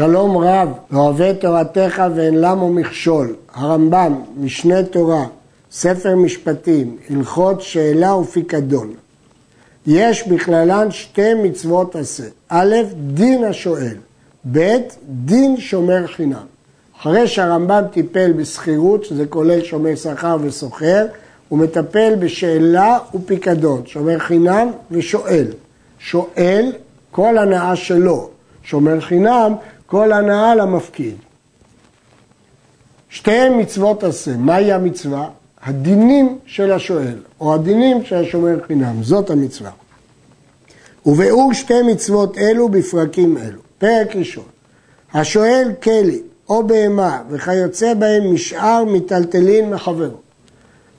שלום רב, ואוהבי תורתך ואין למו מכשול. הרמב"ם, משנה תורה, ספר משפטים, הלכות שאלה ופיקדון. יש בכללן שתי מצוות עשה. א', דין השואל, ב', דין שומר חינם. אחרי שהרמב"ם טיפל בשכירות, שזה כולל שומר שכר וסוחר, הוא מטפל בשאלה ופיקדון, שומר חינם ושואל. שואל, כל הנאה שלו. שומר חינם, כל הנאה למפקיד. שתי מצוות עשה. מהי המצווה? הדינים של השואל, או הדינים של השומר חינם. זאת המצווה. וביאור שתי מצוות אלו בפרקים אלו. פרק ראשון, השואל כלי או בהמה וכיוצא בהם משאר מיטלטלין מחברו.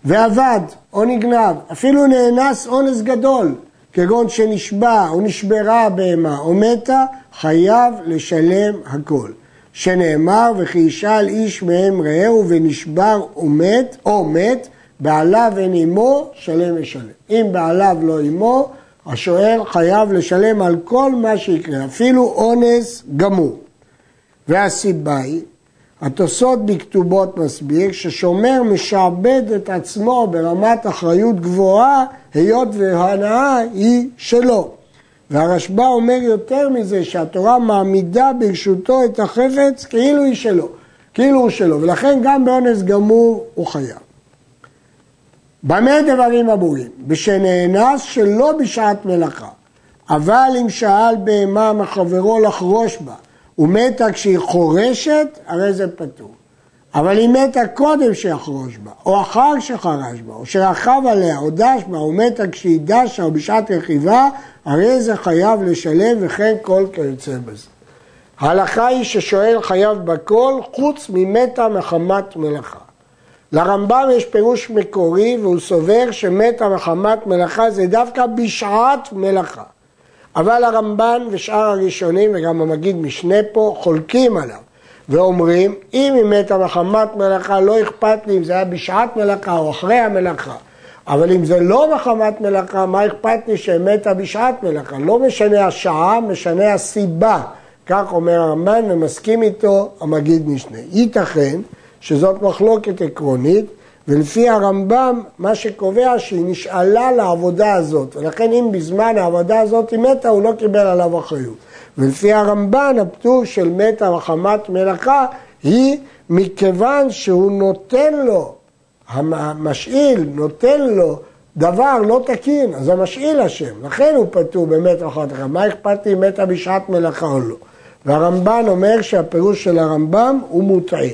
ועבד או נגנב, אפילו נאנס אונס גדול, כגון שנשבע או נשברה הבהמה או מתה, חייב לשלם הכל. שנאמר וכי ישאל איש מהם רעהו ונשבר ומת או מת, בעליו אין עמו, שלם ושלם. אם בעליו לא עמו, השואל חייב לשלם על כל מה שיקרה, אפילו אונס גמור. והסיבה היא, התוספות בכתובות מסביר ששומר משעבד את עצמו ברמת אחריות גבוהה, היות וההנאה היא שלו. והרשב"א אומר יותר מזה, שהתורה מעמידה ברשותו את החפץ כאילו היא שלו, כאילו הוא שלו, ולכן גם באונס גמור הוא חייב. במה דברים אמורים? בשנאנס שלא בשעת מלאכה, אבל אם שאל בהמה מחברו לחרוש בה, ומתה כשהיא חורשת, הרי זה פטור. אבל היא מתה קודם שיחרוש בה, או אחר שחרש בה, או שרכב עליה, או דש בה, או מתה כשהיא דשה, או בשעת רכיבה, הרי זה חייב לשלם וכן כל כיוצא בזה. ההלכה היא ששואל חייב בכל חוץ ממתה מחמת מלאכה. לרמב"ם יש פירוש מקורי והוא סובר שמתה מחמת מלאכה זה דווקא בשעת מלאכה. אבל הרמב"ן ושאר הראשונים וגם המגיד משנה פה חולקים עליו ואומרים אם היא מתה מחמת מלאכה לא אכפת לי אם זה היה בשעת מלאכה או אחרי המלאכה אבל אם זה לא מחמת מלאכה, מה אכפת לי שמתה בשעת מלאכה? לא משנה השעה, משנה הסיבה. כך אומר הרמב"ן ומסכים איתו המגיד משנה. ייתכן שזאת מחלוקת עקרונית, ולפי הרמב"ם, מה שקובע שהיא נשאלה לעבודה הזאת, ולכן אם בזמן העבודה הזאת היא מתה, הוא לא קיבל עליו אחריות. ולפי הרמב"ן, הפטור של מתה מחמת מלאכה היא מכיוון שהוא נותן לו המשאיל נותן לו דבר לא תקין, אז המשאיל אשם, לכן הוא פטור באמת אחת אחת. מה אכפת לי אם מתה בשעת מלאכה או לא? והרמב"ן אומר שהפירוש של הרמב"ם הוא מוטעה.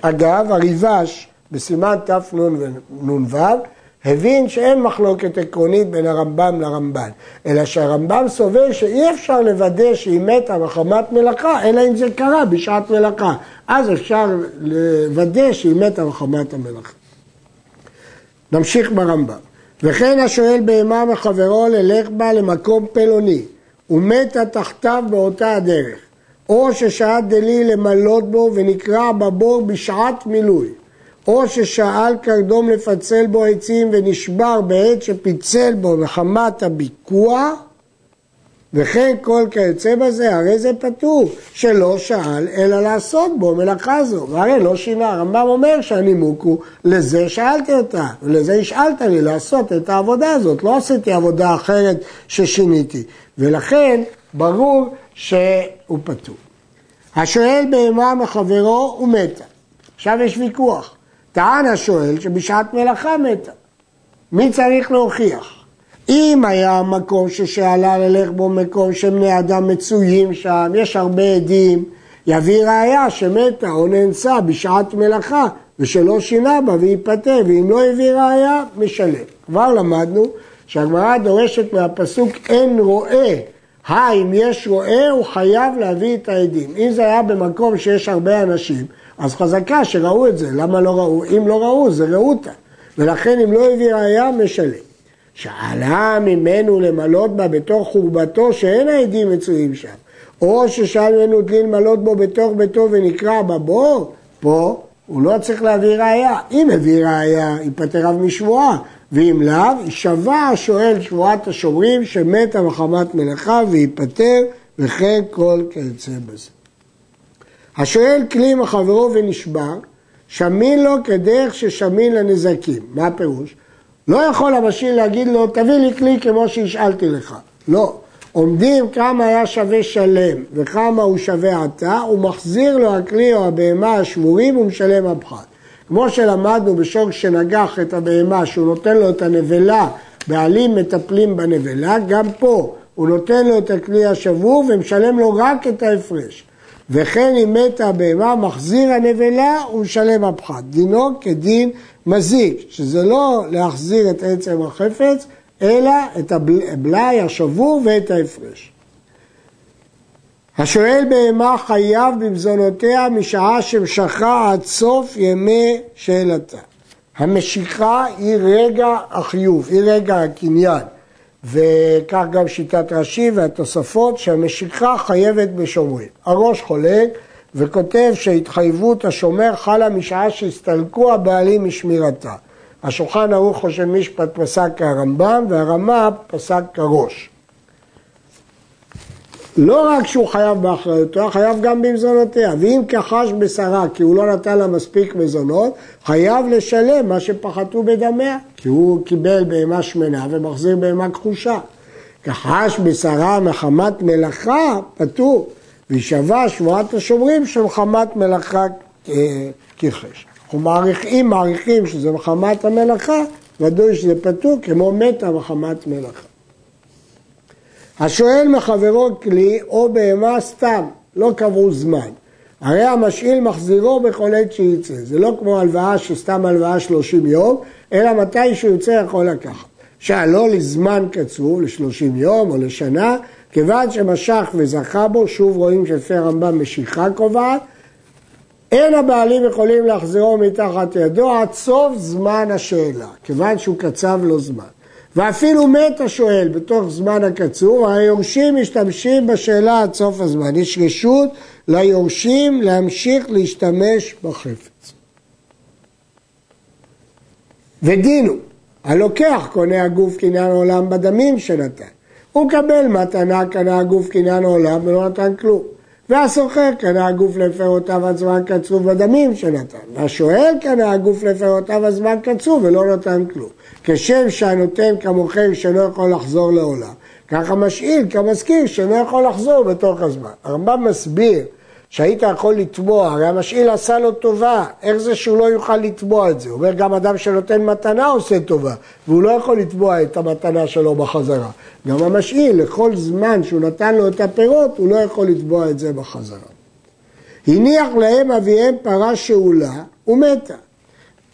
אגב, הריבש בסימן תנ"ו הבין שאין מחלוקת עקרונית בין הרמב"ם לרמב"ן, אלא שהרמב"ם סובר שאי אפשר לוודא שהיא מתה מחמת מלאכה, אלא אם זה קרה בשעת מלאכה. אז אפשר לוודא שהיא מתה מחמת המלאכה. נמשיך ברמב"ם. וכן השואל בהמה מחברו ללך בה למקום פלוני, ומתה תחתיו באותה הדרך, או ששעת דלי למלות בו ונקרע בבור בשעת מילוי, או ששאל קרדום לפצל בו עצים ונשבר בעת שפיצל בו מחמת הביקוע, וכן כל כיוצא בזה, הרי זה פטור, שלא שאל אלא לעשות בו מלאכה זו, והרי לא שינה, הרמב"ם אומר שהנימוק הוא לזה שאלתי אותה, ולזה השאלת לי לעשות את העבודה הזאת, לא עשיתי עבודה אחרת ששיניתי, ולכן ברור שהוא פטור. השואל בהמה מחברו הוא מתה. עכשיו יש ויכוח. טען השואל שבשעת מלאכה מתה. מי צריך להוכיח? אם היה מקום ששאלה ללך בו מקום שבני אדם מצויים שם, יש הרבה עדים, יביא ראיה שמתה או נאנסה בשעת מלאכה ושלא שינה בה וייפטר, ואם לא הביא ראיה, משלם. כבר למדנו שהגמרא דורשת מהפסוק אין רואה, האם יש רואה הוא חייב להביא את העדים. אם זה היה במקום שיש הרבה אנשים, אז חזקה שראו את זה, למה לא ראו? אם לא ראו זה ראותה, ולכן אם לא הביא ראיה, משלם. שאלה ממנו למלות בה בתוך חורבתו שאין העדים מצויים שם, או ששאל ממנו דלי למלות בו בתוך ביתו ונקרע בבור, פה הוא לא צריך להביא ראייה. אם הביא ראייה, ייפטר אף משבועה, ואם לאו, יישבע השואל שבועת השומרים שמתה מחמת מלאכה וייפטר, וכן כל כיוצא בזה. השואל כלי מחברו ונשבר, שמין לו כדרך ששמין לנזקים. מה הפירוש? לא יכול המשאיל להגיד לו, תביא לי כלי כמו שהשאלתי לך. לא. עומדים כמה היה שווה שלם וכמה הוא שווה עתה, הוא מחזיר לו הכלי או הבהמה השבורים ומשלם הפחת. כמו שלמדנו בשור שנגח את הבהמה, שהוא נותן לו את הנבלה, בעלים מטפלים בנבלה, גם פה הוא נותן לו את הכלי השבור ומשלם לו רק את ההפרש. וכן אם מתה הבהמה, מחזיר הנבלה ומשלם הפחת. דינו כדין מזיק, שזה לא להחזיר את עצם החפץ, אלא את הבלאי השבור ואת ההפרש. השואל בהמה חייב במזונותיה משעה שמשכה עד סוף ימי שאלתה. המשיכה היא רגע החיוב, היא רגע הקניין. וכך גם שיטת רש"י והתוספות שהמשיכה חייבת בשומרים. הראש חולק וכותב שהתחייבות השומר חלה משעה שהסתלקו הבעלים משמירתה. השולחן ערוך חושב משפט פסק כהרמב"ם והרמה פסק כראש. לא רק שהוא חייב באחריותו, חייב גם במזונותיה. ואם כחש בשרה כי הוא לא נתן לה מספיק מזונות, חייב לשלם מה שפחתו בדמיה, כי הוא קיבל בהמה שמנה ומחזיר בהמה כחושה. כחש בשרה מחמת מלאכה, פטור. וישבע שבועת השומרים של מחמת מלאכה אה, כחש. אנחנו מעריכים, מעריכים שזה מחמת המלאכה, ודאי שזה פטור כמו מתה מחמת מלאכה. השואל מחברו כלי או בהמה סתם, לא קבעו זמן. הרי המשאיל מחזירו בכל עת שיצא. זה לא כמו הלוואה שסתם הלוואה 30 יום, אלא מתי שהוא יוצא יכול לקחת. שאלו לזמן קצוב, ל-30 יום או לשנה, כיוון שמשך וזכה בו, שוב רואים שלפי הרמב"ם משיכה קובעת, אין הבעלים יכולים להחזירו מתחת ידו עד סוף זמן השאלה, כיוון שהוא קצב לו זמן. ואפילו מת השואל בתוך זמן הקצור, היורשים משתמשים בשאלה עד סוף הזמן. יש רשות ליורשים להמשיך להשתמש בחפץ. ודינו, הלוקח קונה הגוף קניין עולם בדמים שנתן. הוא מקבל מתנה קנה הגוף קניין עולם ולא נתן כלום. והסוחר קנה הגוף לפירותיו עד זמן קצוב בדמים שנתן. והשואל קנה הגוף לפירותיו עד זמן קצוב ולא נתן כלום. כשם שהנותן כמוכר שלא יכול לחזור לעולם, ככה משאיל כמזכיר שלא יכול לחזור בתוך הזמן. הרמב"ם מסביר שהיית יכול לתבוע, הרי המשאיל עשה לו טובה, איך זה שהוא לא יוכל לתבוע את זה? אומר גם אדם שנותן מתנה עושה טובה, והוא לא יכול לתבוע את המתנה שלו בחזרה. גם המשאיל, לכל זמן שהוא נתן לו את הפירות, הוא לא יכול לתבוע את זה בחזרה. הניח להם אביהם פרה שאולה ומתה.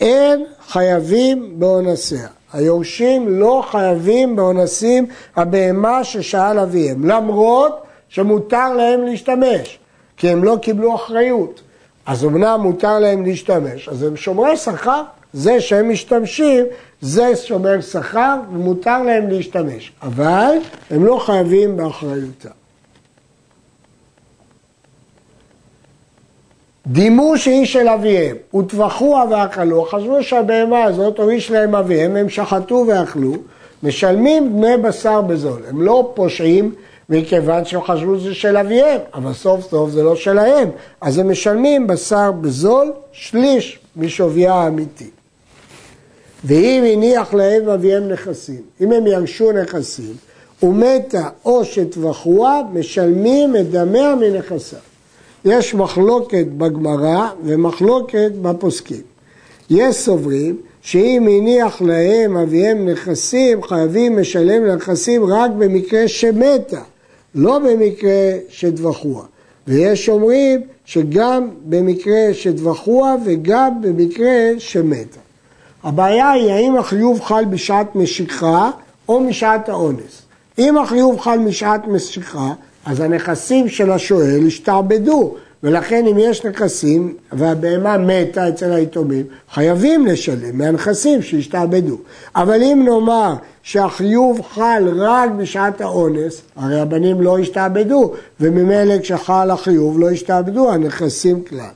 אין חייבים באונסיה. היורשים לא חייבים באונסים הבהמה ששאל אביהם, למרות שמותר להם להשתמש. כי הם לא קיבלו אחריות. אז אמנם מותר להם להשתמש, אז הם שומרי שכר, זה שהם משתמשים, זה שומר שכר ומותר להם להשתמש, אבל הם לא חייבים באחריותם. דימו שהיא של אביהם, וטבחוה ואכלו, חשבו שהבהמה הזאת או איש להם אביהם, הם שחטו ואכלו, משלמים דמי בשר בזול. הם לא פושעים מכיוון שהם חשבו שזה של אביהם, אבל סוף סוף זה לא שלהם, אז הם משלמים בשר בזול שליש משוויה האמיתי. ואם הניח להם אביהם נכסים, אם הם ירשו נכסים, ומתה או שטבחוה, משלמים את דמיה מנכסיו. יש מחלוקת בגמרא ומחלוקת בפוסקים. יש סוברים שאם הניח להם אביהם נכסים, חייבים לשלם לנכסים רק במקרה שמתה. לא במקרה שטבחוה. ויש אומרים שגם במקרה שטבחוה וגם במקרה שמתה. הבעיה היא האם החיוב חל בשעת משיכה או משעת האונס. אם החיוב חל משעת משיכה, אז הנכסים של השואל השתעבדו, ולכן אם יש נכסים והבהמה מתה אצל היתומים, חייבים לשלם מהנכסים שהשתעבדו. אבל אם נאמר שהחיוב חל רק בשעת האונס, הרי הבנים לא השתעבדו, וממילא כשחל החיוב לא השתעבדו הנכסים כלל.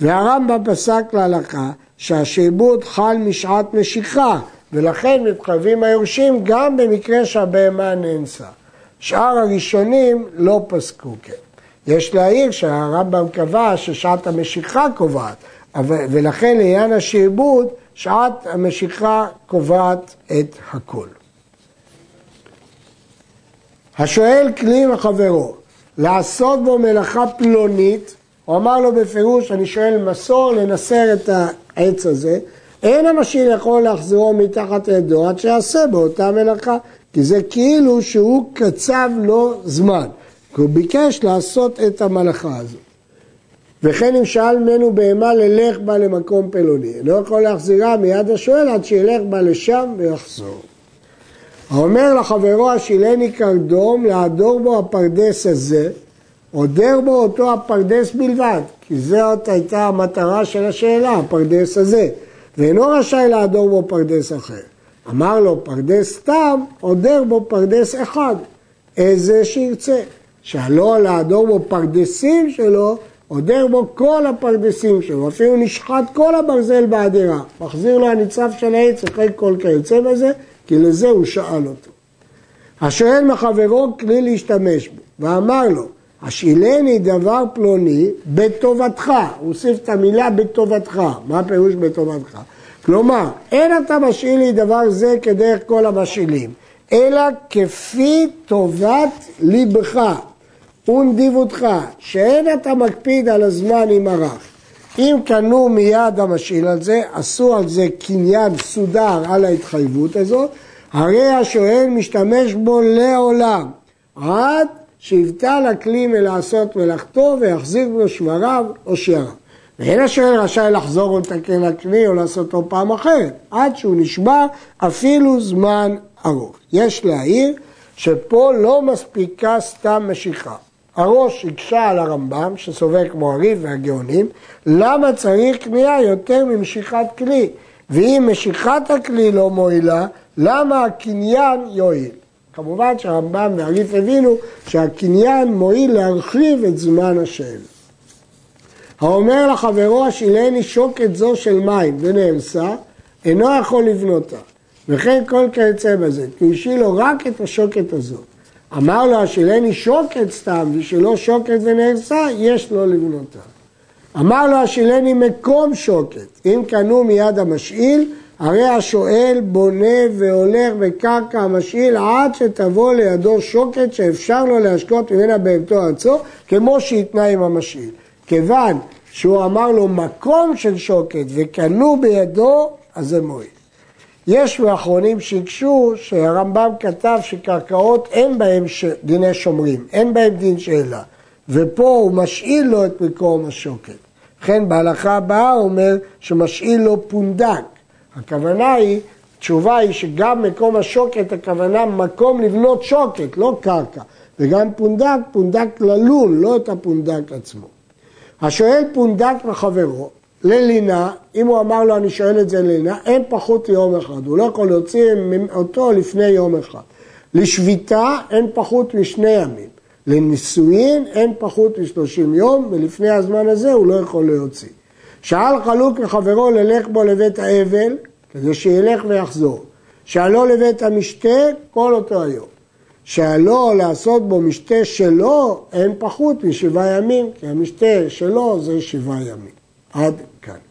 והרמב"ם פסק להלכה שהשעבוד חל משעת משיכה, ולכן מתחייבים היורשים גם במקרה שהבהמה נאנסה. שאר הראשונים לא פסקו כן. יש להעיר שהרמב"ם קבע ששעת המשיכה קובעת, ולכן לעניין השעבוד, שעת המשיכה קובעת את הכל. השואל כלי מחברו, לעשות בו מלאכה פלונית, הוא אמר לו בפירוש, אני שואל מסור לנסר את העץ הזה, אין המשאיל יכול להחזירו מתחת ידו עד שיעשה באותה מלאכה, כי זה כאילו שהוא קצב לו זמן, כי הוא ביקש לעשות את המלאכה הזאת. וכן אם שאל ממנו בהמה לילך בה למקום פלוני, לא יכול להחזירה מיד השואל עד שילך בה לשם ויחזור. האומר לחברו השאילני קרדום לעדור בו הפרדס הזה, עודר בו אותו הפרדס בלבד, כי זאת הייתה המטרה של השאלה, הפרדס הזה, ואינו רשאי לעדור בו פרדס אחר. אמר לו פרדס סתם, עודר בו פרדס אחד, איזה שירצה. שהלא להדור בו פרדסים שלו, עודר בו כל הפרדסים שלו, אפילו נשחט כל הברזל בעדירה, מחזיר לו הנצרף של העץ אחרי כל כיוצא בזה, כי לזה הוא שאל אותו. השואל מחברו כלי להשתמש בו, ואמר לו, השאילני דבר פלוני בטובתך, הוא הוסיף את המילה בטובתך, מה הפירוש בטובתך? כלומר, אין אתה משאיל לי דבר זה כדרך כל המשאילים, אלא כפי טובת ליבך ונדיבותך, שאין אתה מקפיד על הזמן עם הרח. אם קנו מיד המשאיל על זה, עשו על זה קניין סודר על ההתחייבות הזאת, הרי השואל משתמש בו לעולם, עד שיבטל הכלי מלעשות מלאכתו ויחזיק בו שמריו או שיעריו. ואין השואל רשאי לחזור ולתקן הכלי או לעשותו פעם אחרת, עד שהוא נשבע אפילו זמן ארוך. יש להעיר שפה לא מספיקה סתם משיכה. הראש הקשה על הרמב"ם, שסובר כמו הריב והגאונים, למה צריך קנייה יותר ממשיכת כלי? ואם משיכת הכלי לא מועילה, למה הקניין יועיל? כמובן שהרמב"ם והריף הבינו שהקניין מועיל להרחיב את זמן השאלה. האומר לחברו השילני שוקת זו של מים ונאמסה, אינו יכול לבנותה. וכן כל כיוצא בזה, כי השאיל לו רק את השוקת הזאת. אמר לו השילני שוקת סתם, ושלא שוקת ונאמסה, יש לו לבנותה. אמר לו השילני מקום שוקת, אם קנו מיד המשאיל, הרי השואל בונה והולך בקרקע המשאיל עד שתבוא לידו שוקת שאפשר לו להשקות ממנה בהמתו ארצו, כמו שהתנה עם המשאיל. כיוון שהוא אמר לו מקום של שוקת וקנו בידו, אז זה מועיל. יש מאחרונים שהקשו שהרמב"ם כתב שקרקעות אין בהם ש... דיני שומרים, אין בהם דין שאלה, ופה הוא משאיל לו את מקום השוקת. לכן בהלכה הבאה הוא אומר שמשאיל לו פונדק. הכוונה היא, תשובה היא שגם מקום השוקת, הכוונה מקום לבנות שוקת, לא קרקע. וגם פונדק, פונדק ללול, לא את הפונדק עצמו. השואל פונדק מחברו ללינה, אם הוא אמר לו אני שואל את זה ללינה, אין פחות יום אחד, הוא לא יכול להוציא אותו לפני יום אחד. לשביתה אין פחות משני ימים. לנישואין אין פחות משלושים יום, ולפני הזמן הזה הוא לא יכול להוציא. שאל חלוק לחברו ללך בו לבית האבל, כדי שילך ויחזור. שאלו לבית המשתה, כל אותו היום. שעלו לעשות בו משתה שלו, אין פחות משבעה ימים, כי המשתה שלו זה שבעה ימים. עד כאן.